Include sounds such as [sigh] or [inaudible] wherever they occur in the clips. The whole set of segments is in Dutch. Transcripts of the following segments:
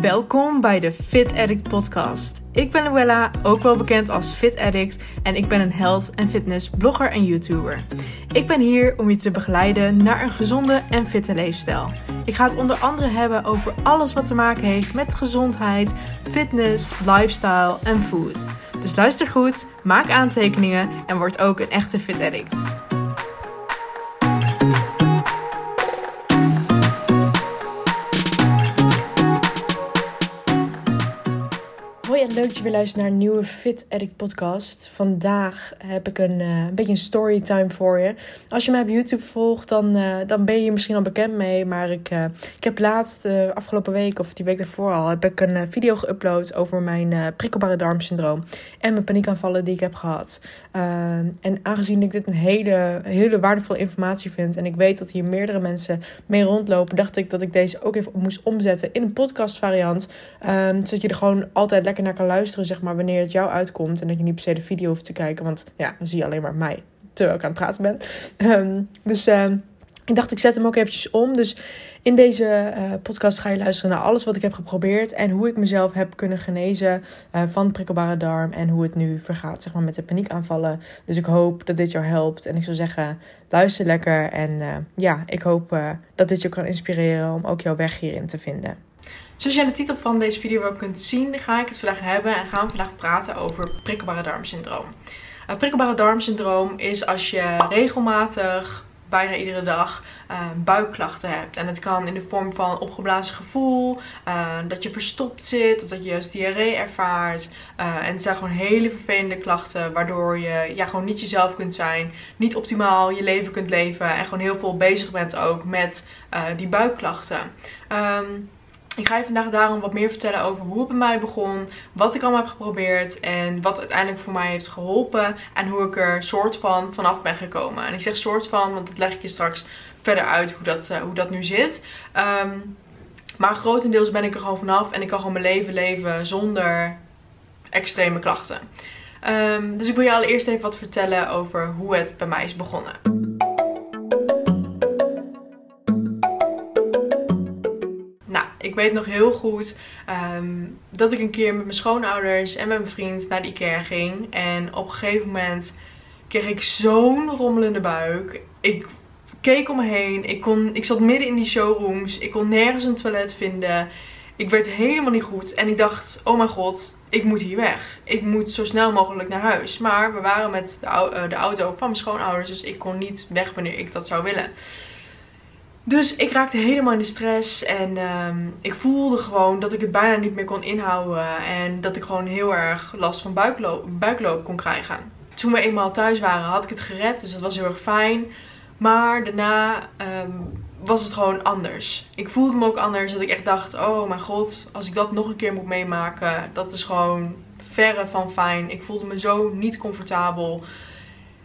Welkom bij de Fit Addict podcast. Ik ben Luella, ook wel bekend als Fit Addict en ik ben een health en fitness blogger en YouTuber. Ik ben hier om je te begeleiden naar een gezonde en fitte leefstijl. Ik ga het onder andere hebben over alles wat te maken heeft met gezondheid, fitness, lifestyle en food. Dus luister goed, maak aantekeningen en word ook een echte Fit Addict. Hoi en leuk dat je weer luistert naar een nieuwe Fit Addict podcast. Vandaag heb ik een, uh, een beetje een storytime voor je. Als je mij op YouTube volgt, dan, uh, dan ben je misschien al bekend mee. Maar ik, uh, ik heb laatst, afgelopen week of die week daarvoor al, heb ik een video geüpload over mijn prikkelbare darmsyndroom. En mijn paniekaanvallen die ik heb gehad. en aangezien ik dit een hele, hele waardevolle informatie vind. En ik weet dat hier meerdere mensen mee rondlopen. Dacht ik dat ik deze ook even moest omzetten in een podcast variant. zodat je er gewoon altijd lekker naar kan luisteren, zeg maar, wanneer het jou uitkomt. En dat je niet per se de video hoeft te kijken. Want ja, dan zie je alleen maar mij terwijl ik aan het praten ben. Um, [laughs] dus uh, ik dacht, ik zet hem ook eventjes om. Dus in deze uh, podcast ga je luisteren naar alles wat ik heb geprobeerd. En hoe ik mezelf heb kunnen genezen uh, van prikkelbare darm. En hoe het nu vergaat, zeg maar, met de paniekaanvallen. Dus ik hoop dat dit jou helpt. En ik zou zeggen, luister lekker. En uh, ja, ik hoop dat dit je kan inspireren om ook jouw weg hierin te vinden. Zoals je aan de titel van deze video wel kunt zien, ga ik het vandaag hebben en gaan we vandaag praten over prikkelbare darmsyndroom. Uh, prikkelbare darmsyndroom is als je regelmatig, bijna iedere dag, uh, buikklachten hebt. En het kan in de vorm van opgeblazen gevoel, uh, dat je verstopt zit, of dat je juist diarree ervaart. en het zijn gewoon hele vervelende klachten, waardoor je ja, gewoon niet jezelf kunt zijn, niet optimaal je leven kunt leven en gewoon heel veel bezig bent ook met die buikklachten. Um, ik ga je vandaag daarom wat meer vertellen over hoe het bij mij begon, wat ik allemaal heb geprobeerd en wat uiteindelijk voor mij heeft geholpen en hoe ik er soort van vanaf ben gekomen. En ik zeg soort van, want dat leg ik je straks verder uit hoe dat, uh, hoe dat nu zit. Um, maar grotendeels ben ik er gewoon vanaf en ik kan gewoon mijn leven leven zonder extreme klachten. Um, dus ik wil je allereerst even wat vertellen over hoe het bij mij is begonnen. Ik weet nog heel goed um, dat ik een keer met mijn schoonouders en met mijn vriend naar de Ikea ging. En op een gegeven moment kreeg ik zo'n rommelende buik. Ik keek om me heen. Ik, kon, ik zat midden in die showrooms. Ik kon nergens een toilet vinden. Ik werd helemaal niet goed. En ik dacht, oh mijn god, ik moet hier weg. Ik moet zo snel mogelijk naar huis. Maar we waren met de, eh, de auto van mijn schoonouders. Dus ik kon niet weg wanneer ik dat zou willen. Dus ik raakte helemaal in de stress en um, ik voelde gewoon dat ik het bijna niet meer kon inhouden. En dat ik gewoon heel erg last van buikloop, buikloop kon krijgen. Toen we eenmaal thuis waren had ik het gered, dus dat was heel erg fijn. Maar daarna um, was het gewoon anders. Ik voelde me ook anders, dat ik echt dacht, oh mijn god, als ik dat nog een keer moet meemaken, dat is gewoon verre van fijn. Ik voelde me zo niet comfortabel.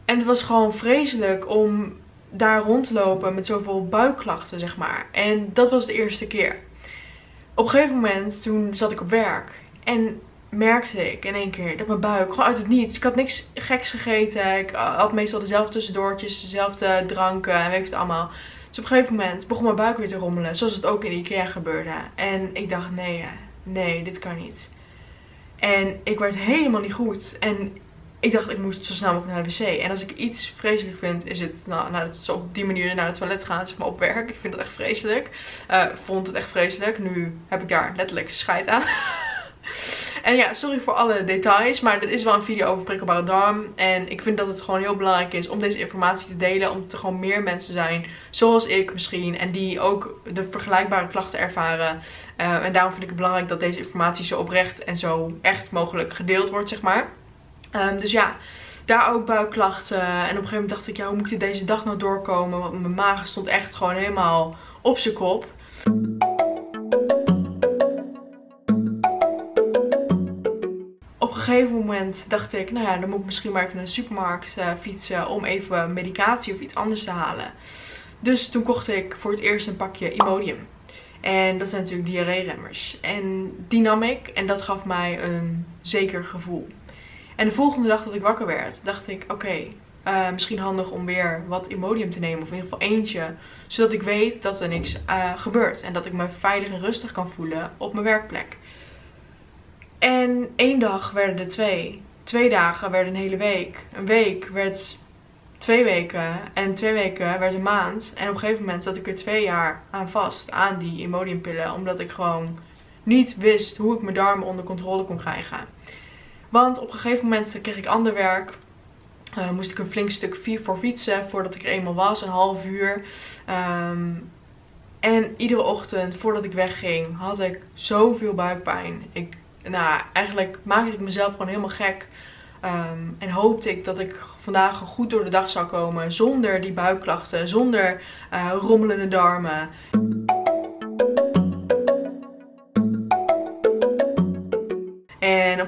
En het was gewoon vreselijk om daar rondlopen met zoveel buikklachten, zeg maar. En dat was de eerste keer. Op een gegeven moment, toen zat ik op werk. En merkte ik in één keer dat mijn buik gewoon uit het niets. Ik had niks geks gegeten. Ik had meestal dezelfde tussendoortjes, dezelfde dranken en weet het allemaal. Dus op een gegeven moment begon mijn buik weer te rommelen. Zoals het ook in Ikea gebeurde. En ik dacht, nee, nee, dit kan niet. En ik werd helemaal niet goed. En ik dacht ik moest zo snel mogelijk naar de wc. En als ik iets vreselijk vind, is het nou, het, zo op die manier naar het toilet gaan, zeg maar op werk. Ik vind dat echt vreselijk. Uh, vond het echt vreselijk. Nu heb ik daar letterlijk scheid aan. [laughs] en ja, sorry voor alle details, maar dit is wel een video over prikkelbare darm. En ik vind dat het gewoon heel belangrijk is om deze informatie te delen. Omdat er gewoon meer mensen zijn, zoals ik misschien, en die ook de vergelijkbare klachten ervaren. Uh, en daarom vind ik het belangrijk dat deze informatie zo oprecht en zo echt mogelijk gedeeld wordt, zeg maar. Um, dus ja, daar ook buikklachten. En op een gegeven moment dacht ik, ja, hoe moet ik deze dag nou doorkomen? Want mijn maag stond echt gewoon helemaal op zijn kop. Op een gegeven moment dacht ik, nou ja, dan moet ik misschien maar even naar de supermarkt uh, fietsen om even medicatie of iets anders te halen. Dus toen kocht ik voor het eerst een pakje Imodium. En dat zijn natuurlijk diarree-remmers. En die nam ik en dat gaf mij een zeker gevoel. En de volgende dag dat ik wakker werd, dacht ik, oké, uh, misschien handig om weer wat Imodium te nemen. Of in ieder geval eentje. Zodat ik weet dat er niks uh, gebeurt. En dat ik me veilig en rustig kan voelen op mijn werkplek. En één dag werden er twee. Twee dagen werden een hele week. Een week werd twee weken. En twee weken werd een maand. En op een gegeven moment zat ik er twee jaar aan vast. Aan die Imodiumpillen. Omdat ik gewoon niet wist hoe ik mijn darmen onder controle kon krijgen. Want op een gegeven moment kreeg ik ander werk. Uh, moest ik een flink stuk voor fietsen voordat ik er eenmaal was, een half uur. Um, en iedere ochtend voordat ik wegging had ik zoveel buikpijn. Ik, nou, eigenlijk maakte ik mezelf gewoon helemaal gek. Um, en hoopte ik dat ik vandaag goed door de dag zou komen zonder die buikklachten, zonder uh, rommelende darmen.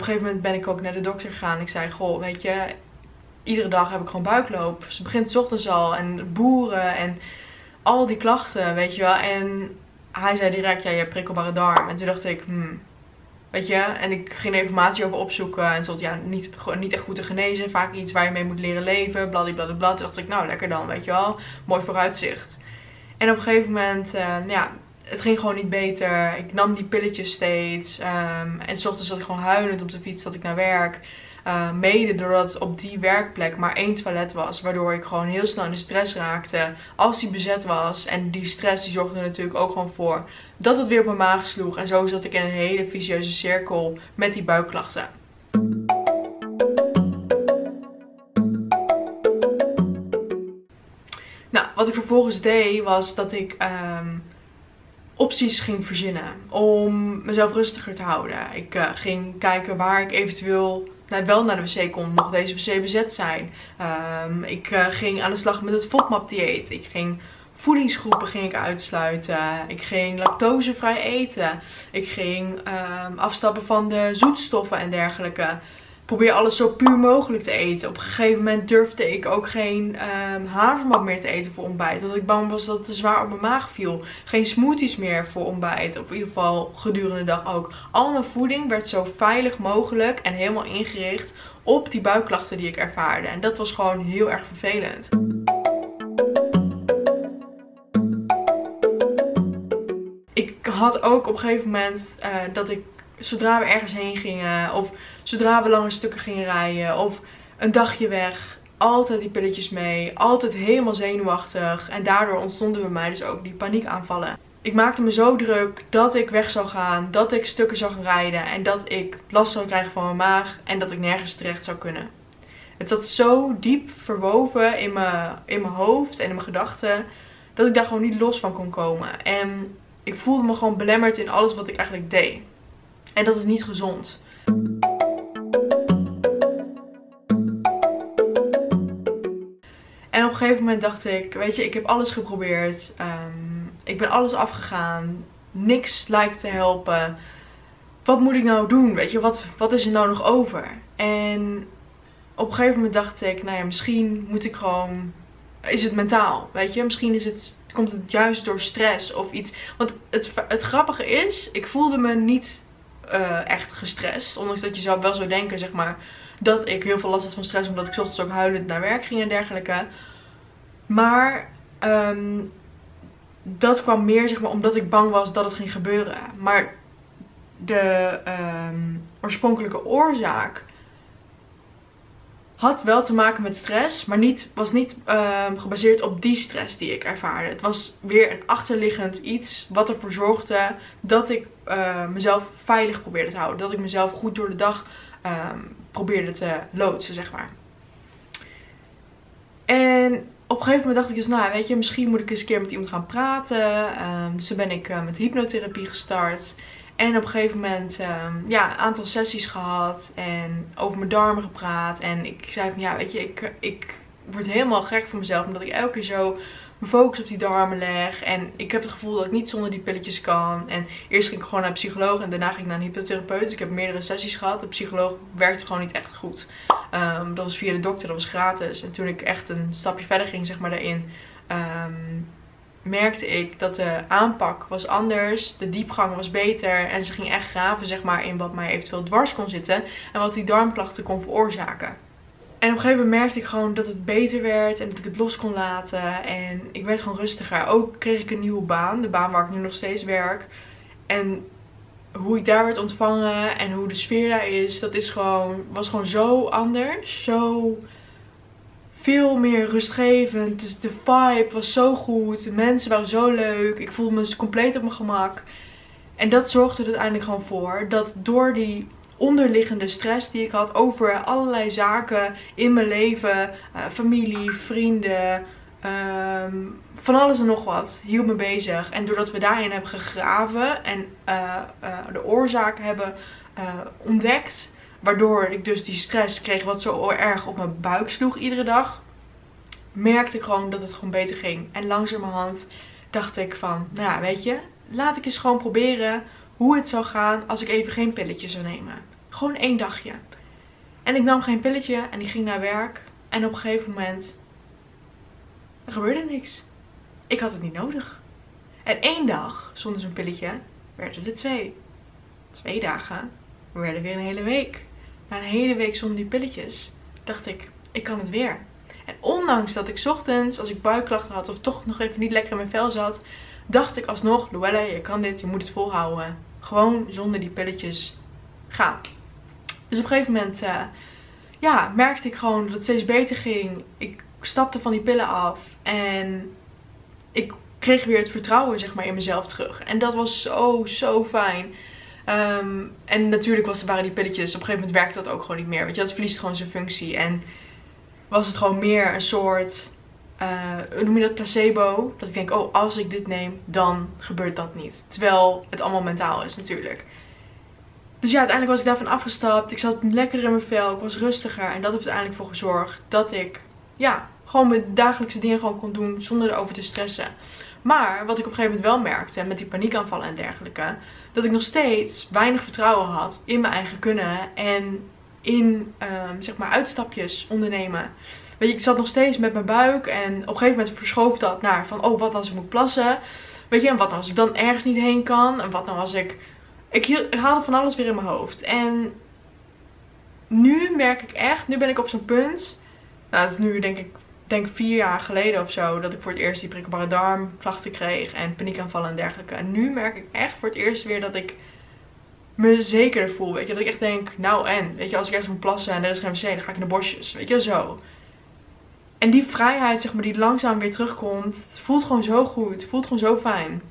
Gegeven moment ben ik ook naar de dokter gegaan. Ik zei, goh, weet je, iedere dag heb ik gewoon buikloop. Ze begint ochtends al en boeren en al die klachten, weet je wel. En hij zei direct, ja, je hebt prikkelbare darm. En toen dacht ik, hmm, weet je. En ik ging er informatie over opzoeken. En stond, ja, niet, niet echt goed te genezen. Vaak iets waar je mee moet leren leven, bladibladibla. Toen dacht ik, nou, lekker dan, weet je wel. Mooi vooruitzicht. En op een gegeven moment, uh, ja, het ging gewoon niet beter. Ik nam die pilletjes steeds. Um, en s ochtends zat ik gewoon huilend op de fiets, zat ik naar werk. Uh, mede doordat op die werkplek maar één toilet was. Waardoor ik gewoon heel snel in de stress raakte. Als die bezet was. En die stress die zorgde er natuurlijk ook gewoon voor dat het weer op mijn maag sloeg. En zo zat ik in een hele vicieuze cirkel met die buikklachten. Nou, wat ik vervolgens deed was dat ik um, opties ging verzinnen om mezelf rustiger te houden. Ik uh, ging kijken waar ik eventueel nou, wel naar de wc kon, mocht deze wc bezet zijn. Um, ik uh, ging aan de slag met het FODMAP dieet. Ik ging voedingsgroepen ging ik uitsluiten. Ik ging lactosevrij eten. Ik ging um, afstappen van de zoetstoffen en dergelijke probeer alles zo puur mogelijk te eten. Op een gegeven moment durfde ik ook geen um, havermout meer te eten voor ontbijt. Omdat ik bang was dat het te zwaar op mijn maag viel. Geen smoothies meer voor ontbijt. Of in ieder geval gedurende de dag ook. Al mijn voeding werd zo veilig mogelijk en helemaal ingericht op die buikklachten die ik ervaarde. En dat was gewoon heel erg vervelend. Ik had ook op een gegeven moment uh, dat ik zodra we ergens heen gingen of zodra we lange stukken gingen rijden of een dagje weg, altijd die pilletjes mee, altijd helemaal zenuwachtig en daardoor ontstonden bij mij dus ook die paniekaanvallen. Ik maakte me zo druk dat ik weg zou gaan, dat ik stukken zou gaan rijden en dat ik last zou krijgen van mijn maag en dat ik nergens terecht zou kunnen. Het zat zo diep verwoven in mijn, in mijn hoofd en in mijn gedachten dat ik daar gewoon niet los van kon komen. En ik voelde me gewoon belemmerd in alles wat ik eigenlijk deed. En dat is niet gezond. Een gegeven moment dacht ik, weet je, ik heb alles geprobeerd. Um, ik ben alles afgegaan. Niks lijkt te helpen. Wat moet ik nou doen? Weet je, wat, wat is er nou nog over? En op een gegeven moment dacht ik, nou ja, misschien moet ik gewoon... Is het mentaal, weet je? Misschien is het, komt het juist door stress of iets. Want het, het grappige is, ik voelde me niet uh, echt gestrest. Ondanks dat je zou wel zou denken, zeg maar, dat ik heel veel last had van stress. Omdat ik ochtends ook huilend naar werk ging en dergelijke. Maar um, dat kwam meer, zeg maar, omdat ik bang was dat het ging gebeuren. Maar de um, oorspronkelijke oorzaak had wel te maken met stress, maar niet, was niet um, gebaseerd op die stress die ik ervaarde. Het was weer een achterliggend iets wat ervoor zorgde dat ik uh, mezelf veilig probeerde te houden. Dat ik mezelf goed door de dag probeerde te loodsen, zeg maar. En op een gegeven moment dacht ik dus, nou weet je, misschien moet ik eens een keer met iemand gaan praten. Um, dus toen ben ik uh, met hypnotherapie gestart. En op een gegeven moment um, ja, een aantal sessies gehad en over mijn darmen gepraat. En ik zei van ja, weet je, ik, ik word helemaal gek van mezelf. Omdat ik elke keer zo mijn focus op die darmen leg. En ik heb het gevoel dat ik niet zonder die pilletjes kan. En eerst ging ik gewoon naar een psycholoog en daarna ging ik naar een hypnotherapeut. Dus ik heb meerdere sessies gehad. De psycholoog werkte gewoon niet echt goed. Um, dat was via de dokter, dat was gratis. En toen ik echt een stapje verder ging, zeg maar, daarin... Um, merkte ik dat de aanpak was anders. De diepgang was beter. En ze ging echt graven zeg maar, in wat mij eventueel dwars kon zitten. En wat die darmklachten kon veroorzaken. En op een gegeven moment merkte ik gewoon dat het beter werd en dat ik het los kon laten. En ik werd gewoon rustiger. Ook kreeg ik een nieuwe baan, de baan waar ik nu nog steeds werk. En hoe ik daar werd ontvangen en hoe de sfeer daar is, dat is gewoon, was gewoon zo anders. Zo veel meer rustgevend. Dus de vibe was zo goed. De mensen waren zo leuk. Ik voelde me compleet op mijn gemak. En dat zorgde er uiteindelijk gewoon voor dat door die onderliggende stress die ik had over allerlei zaken in mijn leven, uh, familie, vrienden, um, van alles en nog wat, hield me bezig. En doordat we daarin hebben gegraven en uh, uh, de oorzaak hebben ontdekt, waardoor ik dus die stress kreeg wat zo erg op mijn buik sloeg iedere dag, merkte ik gewoon dat het gewoon beter ging. En langzamerhand dacht ik van, nou ja, weet je, laat ik eens gewoon proberen hoe het zou gaan als ik even geen pilletje zou nemen. Gewoon één dagje. En ik nam geen pilletje en ik ging naar werk. En op een gegeven moment er gebeurde niks. Ik had het niet nodig. En één dag zonder zo'n pilletje werden er twee. Twee dagen werden weer een hele week. Na een hele week zonder die pilletjes dacht ik, ik kan het weer. En ondanks dat ik ochtends, als ik buikklachten had of toch nog even niet lekker in mijn vel zat, dacht ik alsnog, Luella, je kan dit, je moet het volhouden. Gewoon zonder die pilletjes gaan. Dus op een gegeven moment uh, ja, merkte ik gewoon dat het steeds beter ging. Ik stapte van die pillen af en ik kreeg weer het vertrouwen zeg maar, in mezelf terug. En dat was zo, zo fijn. Um, en natuurlijk was, waren die pilletjes, op een gegeven moment werkte dat ook gewoon niet meer. Want je, dat verliest gewoon zijn functie. En was het gewoon meer een soort, uh, noem je dat, placebo. Dat ik denk, oh, als ik dit neem, dan gebeurt dat niet. Terwijl het allemaal mentaal is natuurlijk. Dus ja, uiteindelijk was ik daarvan afgestapt. Ik zat lekker in mijn vel. Ik was rustiger. En dat heeft uiteindelijk voor gezorgd dat ik, ja, gewoon mijn dagelijkse dingen gewoon kon doen zonder erover te stressen. Maar wat ik op een gegeven moment wel merkte, met die paniekaanvallen en dergelijke, dat ik nog steeds weinig vertrouwen had in mijn eigen kunnen en in, um, zeg maar, uitstapjes ondernemen. Weet je, ik zat nog steeds met mijn buik en op een gegeven moment verschoof dat naar van, oh, wat als ik moet plassen? Weet je, en wat als ik dan ergens niet heen kan? En wat nou als ik... Ik haalde van alles weer in mijn hoofd. En nu merk ik echt, nu ben ik op zo'n punt. Nou, het is nu denk ik, denk vier jaar geleden of zo, dat ik voor het eerst die prikkelbare darmklachten kreeg. En paniekaanvallen en dergelijke. En nu merk ik echt voor het eerst weer dat ik me zekerder voel. Weet je, dat ik echt denk, nou en, weet je, als ik ergens moet plassen en er is geen wc, dan ga ik in de bosjes. Weet je, zo. En die vrijheid, zeg maar, die langzaam weer terugkomt, het voelt gewoon zo goed. Het voelt gewoon zo fijn.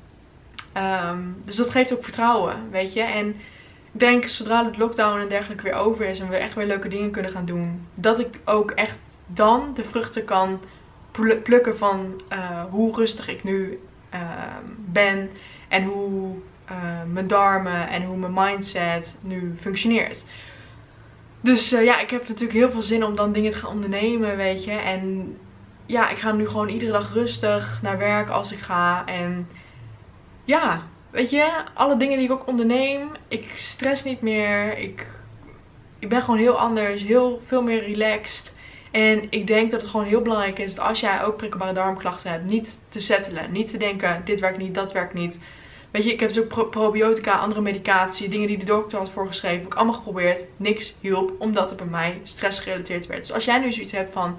Um, dus dat geeft ook vertrouwen, weet je. En ik denk, zodra de lockdown en dergelijke weer over is en we echt weer leuke dingen kunnen gaan doen, dat ik ook echt dan de vruchten kan plukken van uh, hoe rustig ik nu uh, ben en hoe uh, mijn darmen en hoe mijn mindset nu functioneert. Dus ja, ik heb natuurlijk heel veel zin om dan dingen te gaan ondernemen, weet je. En ja, ik ga nu gewoon iedere dag rustig naar werk als ik ga. En ja, weet je, alle dingen die ik ook onderneem, ik stress niet meer. Ik, ik ben gewoon heel anders, heel veel meer relaxed. En ik denk dat het gewoon heel belangrijk is dat als jij ook prikkelbare darmklachten hebt, niet te settelen. Niet te denken, dit werkt niet, dat werkt niet. Weet je, ik heb dus ook probiotica, andere medicatie, dingen die de dokter had voorgeschreven. Heb ik allemaal geprobeerd. Niks hielp, omdat het bij mij stress gerelateerd werd. Dus als jij nu zoiets hebt van,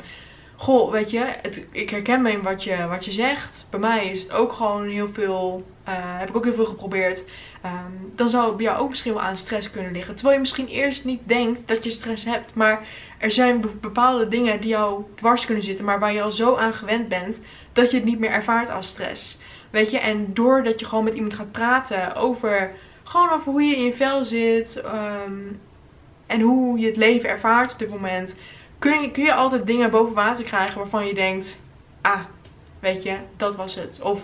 goh, weet je, het, ik herken me in wat je, wat je zegt. Bij mij is het ook gewoon heel veel, uh, heb ik ook heel veel geprobeerd. Um, dan zou het bij jou ook misschien wel aan stress kunnen liggen. Terwijl je misschien eerst niet denkt dat je stress hebt. Maar er zijn bepaalde dingen die jou dwars kunnen zitten. Maar waar je al zo aan gewend bent dat je het niet meer ervaart als stress. Weet je, en doordat je gewoon met iemand gaat praten over, gewoon over hoe je in je vel zit. Um, en hoe je het leven ervaart op dit moment kun je, kun je altijd dingen boven water krijgen waarvan je denkt, ah, weet je, dat was het. Of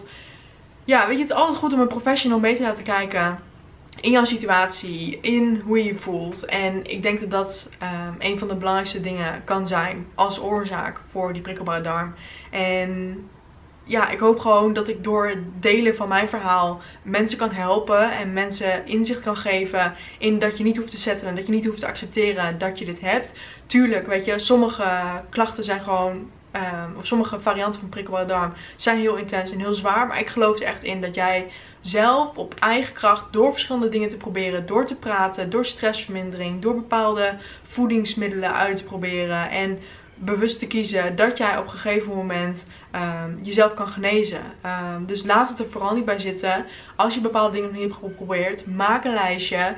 ja, weet je, het is altijd goed om een professional mee te laten kijken in jouw situatie, in hoe je je voelt. En ik denk dat dat um, een van de belangrijkste dingen kan zijn als oorzaak voor die prikkelbare darm. En ja, ik hoop gewoon dat ik door het delen van mijn verhaal mensen kan helpen en mensen inzicht kan geven in dat je niet hoeft te zetten en dat je niet hoeft te accepteren dat je dit hebt. Tuurlijk, weet je, sommige klachten zijn gewoon ehm, of sommige varianten van prikkelbare darm zijn heel intens en heel zwaar. Maar ik geloof er echt in dat jij zelf op eigen kracht door verschillende dingen te proberen, door te praten, door stressvermindering, door bepaalde voedingsmiddelen uit te proberen en bewust te kiezen dat jij op een gegeven moment ehm, jezelf kan genezen. Ehm, dus laat het er vooral niet bij zitten. Als je bepaalde dingen nog niet hebt geprobeerd, maak een lijstje.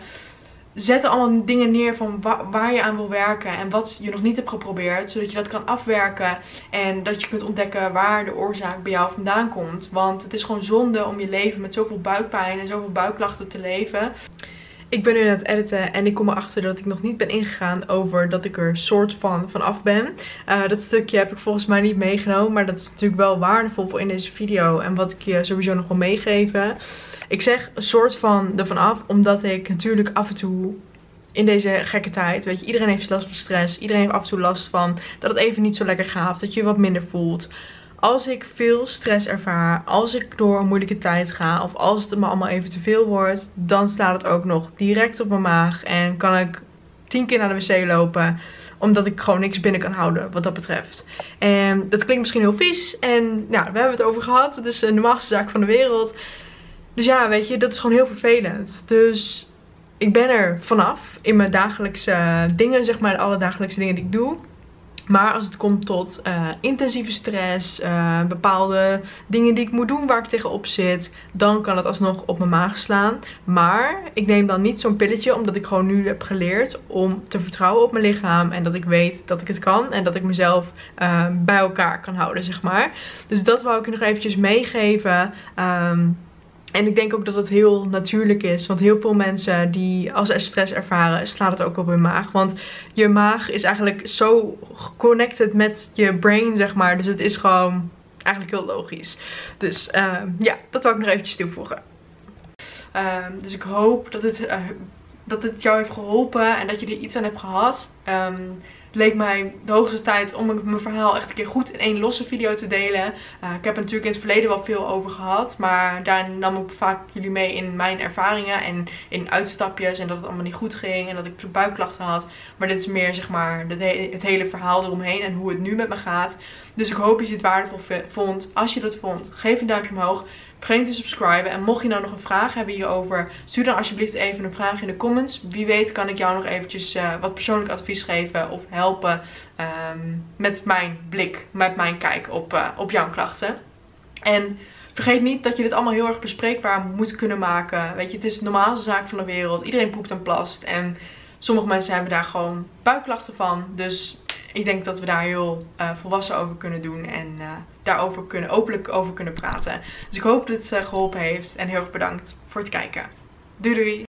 Zet er allemaal dingen neer van waar je aan wil werken en wat je nog niet hebt geprobeerd. Zodat je dat kan afwerken en dat je kunt ontdekken waar de oorzaak bij jou vandaan komt. Want het is gewoon zonde om je leven met zoveel buikpijn en zoveel buikklachten te leven. Ik ben nu aan het editen en ik kom erachter dat ik nog niet ben ingegaan over dat ik er soort van vanaf ben. Uh, dat stukje heb ik volgens mij niet meegenomen, maar dat is natuurlijk wel waardevol voor in deze video. En wat ik je sowieso nog wil meegeven. Ik zeg soort van ervan af, omdat ik natuurlijk af en toe in deze gekke tijd, weet je, iedereen heeft last van stress. Iedereen heeft af en toe last van dat het even niet zo lekker gaat, dat je je wat minder voelt als ik veel stress ervaar, als ik door een moeilijke tijd ga of als het me allemaal even te veel wordt, dan slaat het ook nog direct op mijn maag en kan ik tien keer naar de wc lopen omdat ik gewoon niks binnen kan houden wat dat betreft. En dat klinkt misschien heel vies en nou, we hebben het over gehad. Het is de normaalste zaak van de wereld. Dus ja, weet je, dat is gewoon heel vervelend. Dus ik ben er vanaf in mijn dagelijkse dingen, zeg maar, alle dagelijkse dingen die ik doe. Maar als het komt tot uh, intensieve stress, uh, bepaalde dingen die ik moet doen waar ik tegenop zit, dan kan het alsnog op mijn maag slaan. Maar ik neem dan niet zo'n pilletje, omdat ik gewoon nu heb geleerd om te vertrouwen op mijn lichaam. En dat ik weet dat ik het kan en dat ik mezelf uh, bij elkaar kan houden, zeg maar. Dus dat wou ik je nog eventjes meegeven. Um, en ik denk ook dat het heel natuurlijk is. Want heel veel mensen die als ze stress ervaren, slaat het ook op hun maag. Want je maag is eigenlijk zo connected met je brain, zeg maar. Dus het is gewoon eigenlijk heel logisch. Dus uh, ja, dat wil ik nog eventjes toevoegen. Uh, dus ik hoop dat het, uh, dat het jou heeft geholpen en dat je er iets aan hebt gehad. Um, leek mij de hoogste tijd om mijn verhaal echt een keer goed in één losse video te delen. Uh, ik heb er natuurlijk in het verleden wel veel over gehad. Maar daar nam ik vaak jullie mee in mijn ervaringen en in uitstapjes. En dat het allemaal niet goed ging en dat ik buikklachten had. Maar dit is meer zeg maar het hele verhaal eromheen en hoe het nu met me gaat. Dus ik hoop dat je het waardevol vond. Als je dat vond, geef een duimpje omhoog. Vergeet niet te subscriben. En mocht je nou nog een vraag hebben hierover, stuur dan alsjeblieft even een vraag in de comments. Wie weet kan ik jou nog eventjes uh, wat persoonlijk advies geven of helpen um, met mijn blik, met mijn kijk op, uh, op jouw klachten. En vergeet niet dat je dit allemaal heel erg bespreekbaar moet kunnen maken. Weet je, het is de normaalste zaak van de wereld. Iedereen poept en plast. En sommige mensen hebben daar gewoon buikklachten van. Dus ik denk dat we daar heel uh, volwassen over kunnen doen en uh, daarover kunnen, openlijk over kunnen praten. Dus ik hoop dat het uh, geholpen heeft en heel erg bedankt voor het kijken. Doei doei!